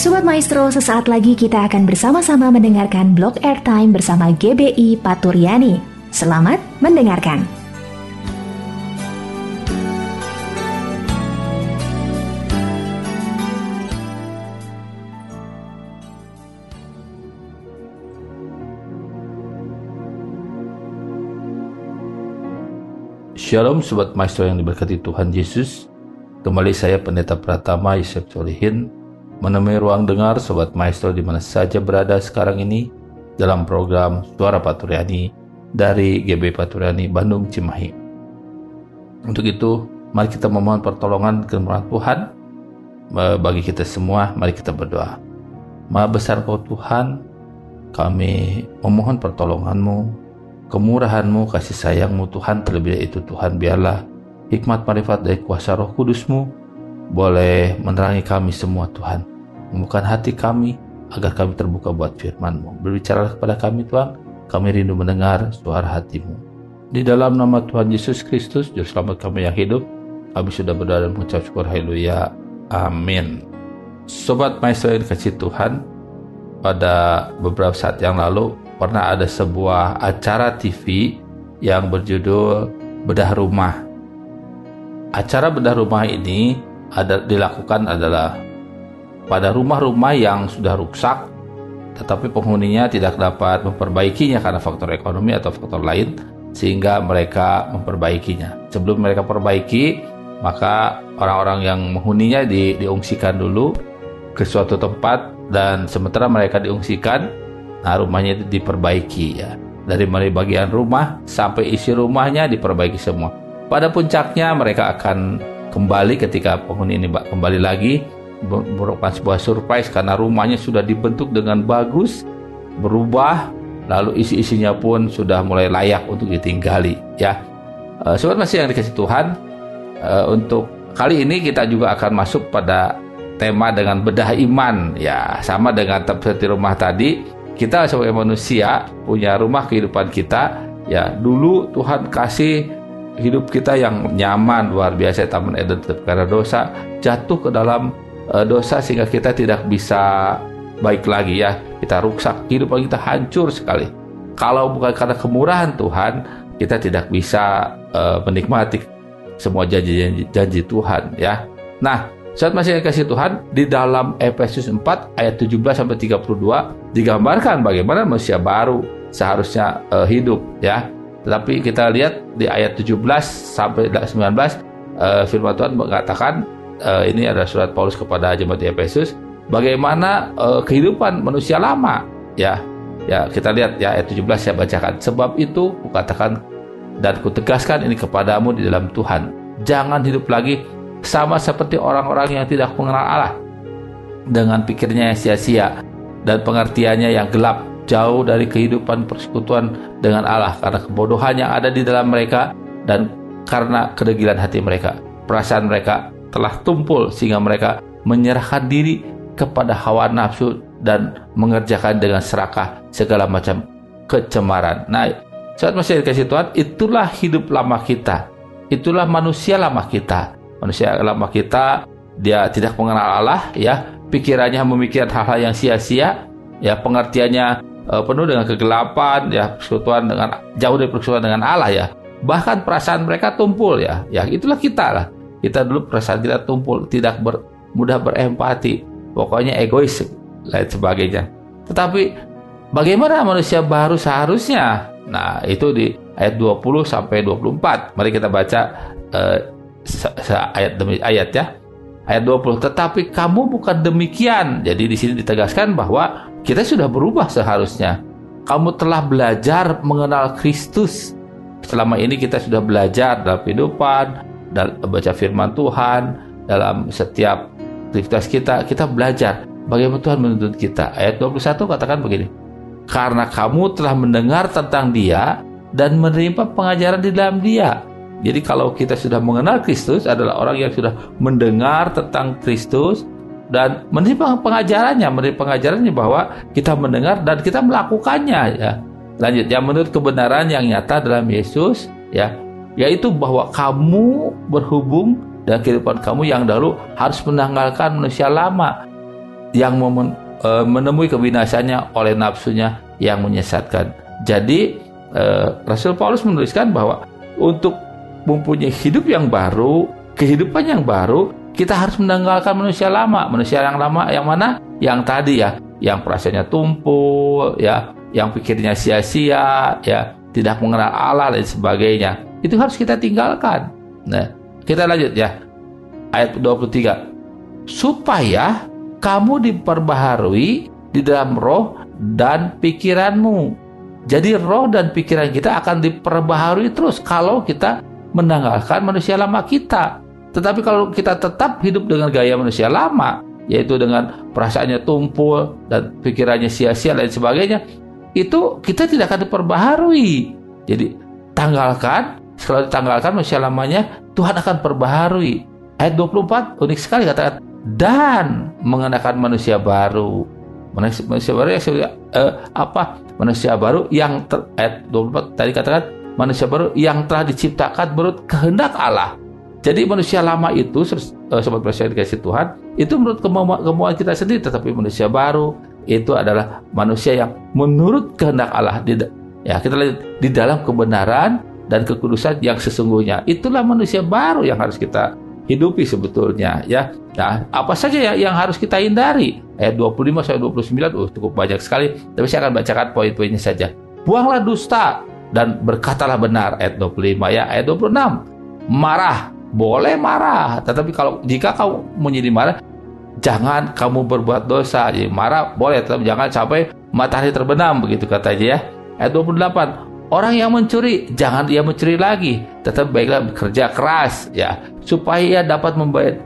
Sobat Maestro, sesaat lagi kita akan bersama-sama mendengarkan blog airtime bersama GBI Paturyani. Selamat mendengarkan. Shalom Sobat Maestro yang diberkati Tuhan Yesus Kembali saya Pendeta Pratama Yusuf Solihin menemui ruang dengar Sobat Maestro di mana saja berada sekarang ini dalam program Suara Paturyani dari GB Paturyani Bandung Cimahi. Untuk itu, mari kita memohon pertolongan kemurahan Tuhan bagi kita semua. Mari kita berdoa. Maha besar kau Tuhan, kami memohon pertolonganmu, kemurahanmu, kasih sayangmu Tuhan, terlebih itu Tuhan biarlah hikmat marifat dari kuasa roh kudusmu boleh menerangi kami semua Tuhan membuka hati kami agar kami terbuka buat firman-Mu. Berbicara kepada kami Tuhan, kami rindu mendengar suara hatimu. Di dalam nama Tuhan Yesus Kristus, Juru Selamat kami yang hidup, kami sudah berdoa dan mengucap syukur haleluya. Amin. Sobat Maestro yang dikasih Tuhan, pada beberapa saat yang lalu pernah ada sebuah acara TV yang berjudul Bedah Rumah. Acara bedah rumah ini ada dilakukan adalah pada rumah-rumah yang sudah rusak tetapi penghuninya tidak dapat memperbaikinya karena faktor ekonomi atau faktor lain sehingga mereka memperbaikinya. Sebelum mereka perbaiki, maka orang-orang yang menghuninya di, diungsikan dulu ke suatu tempat dan sementara mereka diungsikan, nah rumahnya itu diperbaiki ya. Dari mulai bagian rumah sampai isi rumahnya diperbaiki semua. Pada puncaknya mereka akan kembali ketika penghuni ini kembali lagi merupakan sebuah surprise karena rumahnya sudah dibentuk dengan bagus, berubah, lalu isi-isinya pun sudah mulai layak untuk ditinggali. Ya, uh, sobat masih yang dikasih Tuhan, uh, untuk kali ini kita juga akan masuk pada tema dengan bedah iman. Ya, sama dengan seperti rumah tadi, kita sebagai manusia punya rumah kehidupan kita. Ya, dulu Tuhan kasih hidup kita yang nyaman luar biasa taman Eden karena dosa jatuh ke dalam uh, dosa sehingga kita tidak bisa baik lagi ya. Kita rusak kehidupan kita hancur sekali. Kalau bukan karena kemurahan Tuhan kita tidak bisa uh, menikmati semua janji-janji Tuhan ya. Nah saat masih kasih Tuhan di dalam Efesus 4 ayat 17 sampai 32 digambarkan bagaimana manusia baru seharusnya uh, hidup ya. Tetapi kita lihat di ayat 17 sampai 19 uh, firman Tuhan mengatakan uh, ini adalah surat Paulus kepada jemaat Efesus bagaimana uh, kehidupan manusia lama ya. Ya kita lihat ya ayat 17 saya bacakan. Sebab itu kukatakan dan kutegaskan ini kepadamu di dalam Tuhan. Jangan hidup lagi sama seperti orang-orang yang tidak mengenal Allah. Dengan pikirnya yang sia-sia dan pengertiannya yang gelap jauh dari kehidupan persekutuan dengan Allah. Karena kebodohan yang ada di dalam mereka dan karena kedegilan hati mereka perasaan mereka telah tumpul sehingga mereka menyerahkan diri kepada hawa nafsu dan mengerjakan dengan serakah segala macam kecemaran. Nah, saat masih dikasih Tuhan, itulah hidup lama kita. Itulah manusia lama kita. Manusia lama kita dia tidak mengenal Allah ya, pikirannya memikirkan hal-hal yang sia-sia, ya pengertiannya uh, penuh dengan kegelapan, ya persekutuan dengan jauh dari persekutuan dengan Allah ya. Bahkan perasaan mereka tumpul ya. Ya, itulah kita lah kita dulu perasaan kita tumpul, tidak ber, mudah berempati, pokoknya egois lain sebagainya. Tetapi bagaimana manusia baru seharusnya? Nah, itu di ayat 20 sampai 24. Mari kita baca uh, ayat demi ayat ya. Ayat 20. Tetapi kamu bukan demikian. Jadi di sini ditegaskan bahwa kita sudah berubah seharusnya. Kamu telah belajar mengenal Kristus. Selama ini kita sudah belajar dalam kehidupan, baca firman Tuhan, dalam setiap aktivitas kita, kita belajar bagaimana Tuhan menuntut kita. Ayat 21 katakan begini, karena kamu telah mendengar tentang dia dan menerima pengajaran di dalam dia. Jadi kalau kita sudah mengenal Kristus adalah orang yang sudah mendengar tentang Kristus dan menerima pengajarannya, menerima pengajarannya bahwa kita mendengar dan kita melakukannya ya. Lanjut, yang menurut kebenaran yang nyata dalam Yesus ya yaitu bahwa kamu berhubung dan kehidupan kamu yang dahulu harus menanggalkan manusia lama yang uh, menemui kebinasannya oleh nafsunya yang menyesatkan. Jadi uh, Rasul Paulus menuliskan bahwa untuk mempunyai hidup yang baru, kehidupan yang baru, kita harus menanggalkan manusia lama. Manusia yang lama yang mana? Yang tadi ya, yang perasaannya tumpul, ya, yang pikirnya sia-sia, ya, tidak mengenal Allah dan sebagainya. Itu harus kita tinggalkan. Nah, kita lanjut ya. Ayat 23. Supaya kamu diperbaharui di dalam roh dan pikiranmu. Jadi roh dan pikiran kita akan diperbaharui terus kalau kita menanggalkan manusia lama kita. Tetapi kalau kita tetap hidup dengan gaya manusia lama, yaitu dengan perasaannya tumpul dan pikirannya sia-sia dan sebagainya, itu kita tidak akan diperbaharui. Jadi tanggalkan, setelah ditanggalkan manusia lamanya, Tuhan akan perbaharui. Ayat 24 unik sekali katakan dan mengenakan manusia baru. Manusia, manusia baru yang eh, apa? Manusia baru yang ter, ayat 24 tadi katakan manusia baru yang telah diciptakan menurut kehendak Allah. Jadi manusia lama itu eh, sobat presiden dikasih Tuhan itu menurut kemauan, kemauan kita sendiri tetapi manusia baru itu adalah manusia yang menurut kehendak Allah ya kita lihat di dalam kebenaran dan kekudusan yang sesungguhnya itulah manusia baru yang harus kita hidupi sebetulnya ya nah apa saja yang, yang harus kita hindari ayat 25 sampai 29 oh, cukup banyak sekali tapi saya akan bacakan poin-poinnya saja buanglah dusta dan berkatalah benar ayat 25 ya ayat 26 marah boleh marah tetapi kalau jika kau menjadi marah jangan kamu berbuat dosa. Jadi marah boleh, tetapi jangan sampai matahari terbenam begitu katanya ya. Ayat 28. Orang yang mencuri jangan dia mencuri lagi, tetap baiklah bekerja keras ya. Supaya ia dapat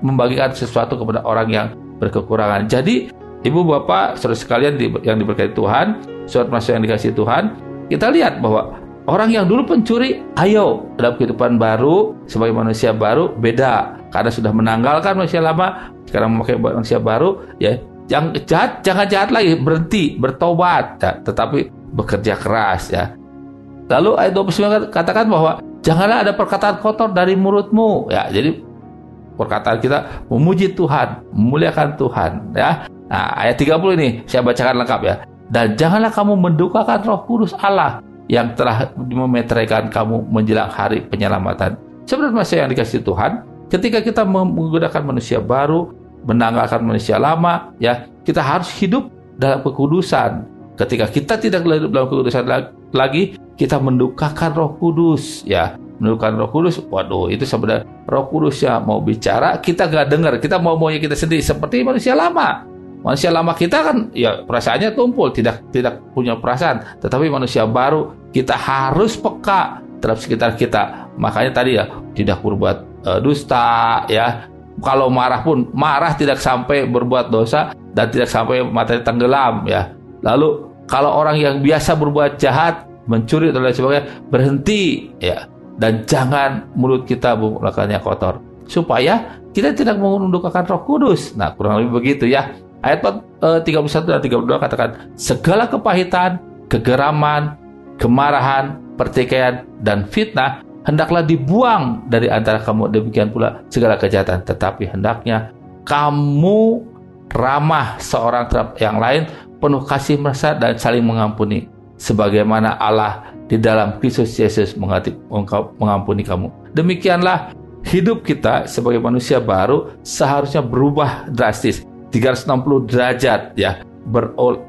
membagikan sesuatu kepada orang yang berkekurangan. Jadi ibu bapak saudara sekalian yang diberkati Tuhan, surat masuk yang dikasih Tuhan, kita lihat bahwa orang yang dulu pencuri, ayo dalam kehidupan baru sebagai manusia baru beda. Karena sudah menanggalkan manusia lama sekarang memakai manusia baru ya. Yang jahat jangan jahat lagi berhenti bertobat ya, tetapi bekerja keras ya lalu ayat 29 katakan bahwa janganlah ada perkataan kotor dari mulutmu. Ya jadi perkataan kita memuji Tuhan memuliakan Tuhan ya. Nah ayat 30 ini saya bacakan lengkap ya. Dan janganlah kamu mendukakan roh kudus Allah yang telah memeteraikan kamu menjelang hari penyelamatan. Sebenarnya masih yang dikasih Tuhan ketika kita menggunakan manusia baru menanggalkan manusia lama, ya kita harus hidup dalam kekudusan. Ketika kita tidak hidup dalam kekudusan lagi, kita mendukakan Roh Kudus, ya mendukakan Roh Kudus. Waduh, itu sebenarnya Roh Kudus ya mau bicara, kita gak dengar, kita mau maunya kita sendiri seperti manusia lama. Manusia lama kita kan ya perasaannya tumpul, tidak tidak punya perasaan. Tetapi manusia baru kita harus peka terhadap sekitar kita. Makanya tadi ya tidak berbuat uh, dusta, ya kalau marah pun marah tidak sampai berbuat dosa dan tidak sampai materi tenggelam ya. Lalu kalau orang yang biasa berbuat jahat, mencuri dan lain sebagainya berhenti ya. Dan jangan mulut kita melakukannya kotor. Supaya kita tidak menundukkan Roh Kudus. Nah, kurang lebih begitu ya. Ayat 31 eh, dan 32 katakan segala kepahitan, kegeraman, kemarahan, pertikaian dan fitnah hendaklah dibuang dari antara kamu. Demikian pula segala kejahatan. Tetapi hendaknya kamu ramah seorang terhadap yang lain penuh kasih merasa dan saling mengampuni sebagaimana Allah di dalam Kristus Yesus mengampuni kamu demikianlah hidup kita sebagai manusia baru seharusnya berubah drastis 360 derajat ya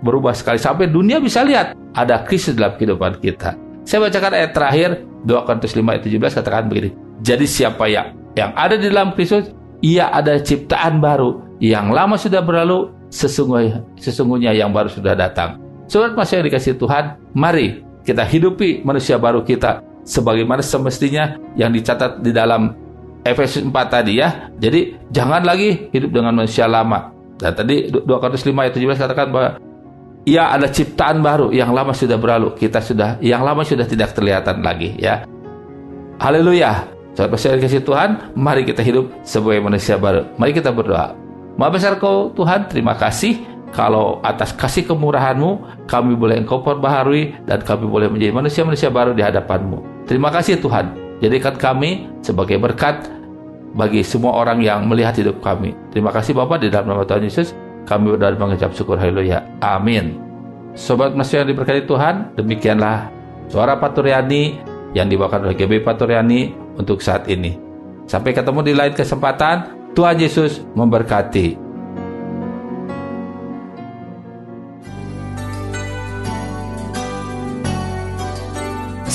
berubah sekali sampai dunia bisa lihat ada Kristus dalam kehidupan kita saya bacakan ayat terakhir 2 Korintus 5 ayat 17 katakan begini. Jadi siapa yang yang ada di dalam Kristus, ia ada ciptaan baru. Yang lama sudah berlalu, sesungguhnya sesungguhnya yang baru sudah datang. Sobat masih yang dikasih Tuhan, mari kita hidupi manusia baru kita sebagaimana semestinya yang dicatat di dalam Efesus 4 tadi ya. Jadi jangan lagi hidup dengan manusia lama. Dan tadi 2 Korintus 5 ayat 17 katakan bahwa ya ada ciptaan baru yang lama sudah berlalu kita sudah yang lama sudah tidak terlihatan lagi ya. Haleluya. Sahabat besar kasih Tuhan mari kita hidup sebagai manusia baru. Mari kita berdoa. Maha besar kau Tuhan terima kasih kalau atas kasih kemurahanmu kami boleh engkau perbaharui dan kami boleh menjadi manusia-manusia baru di hadapanmu terima kasih Tuhan jadikan kami sebagai berkat bagi semua orang yang melihat hidup kami terima kasih Bapak di dalam nama Tuhan Yesus Kami berdoa mengucap syukur haleluya. Amin. Sobat Masih yang diberkati Tuhan, demikianlah suara Paturyani yang dibawakan oleh GB Paturyani untuk saat ini. Sampai ketemu di lain kesempatan. Tuhan Yesus memberkati.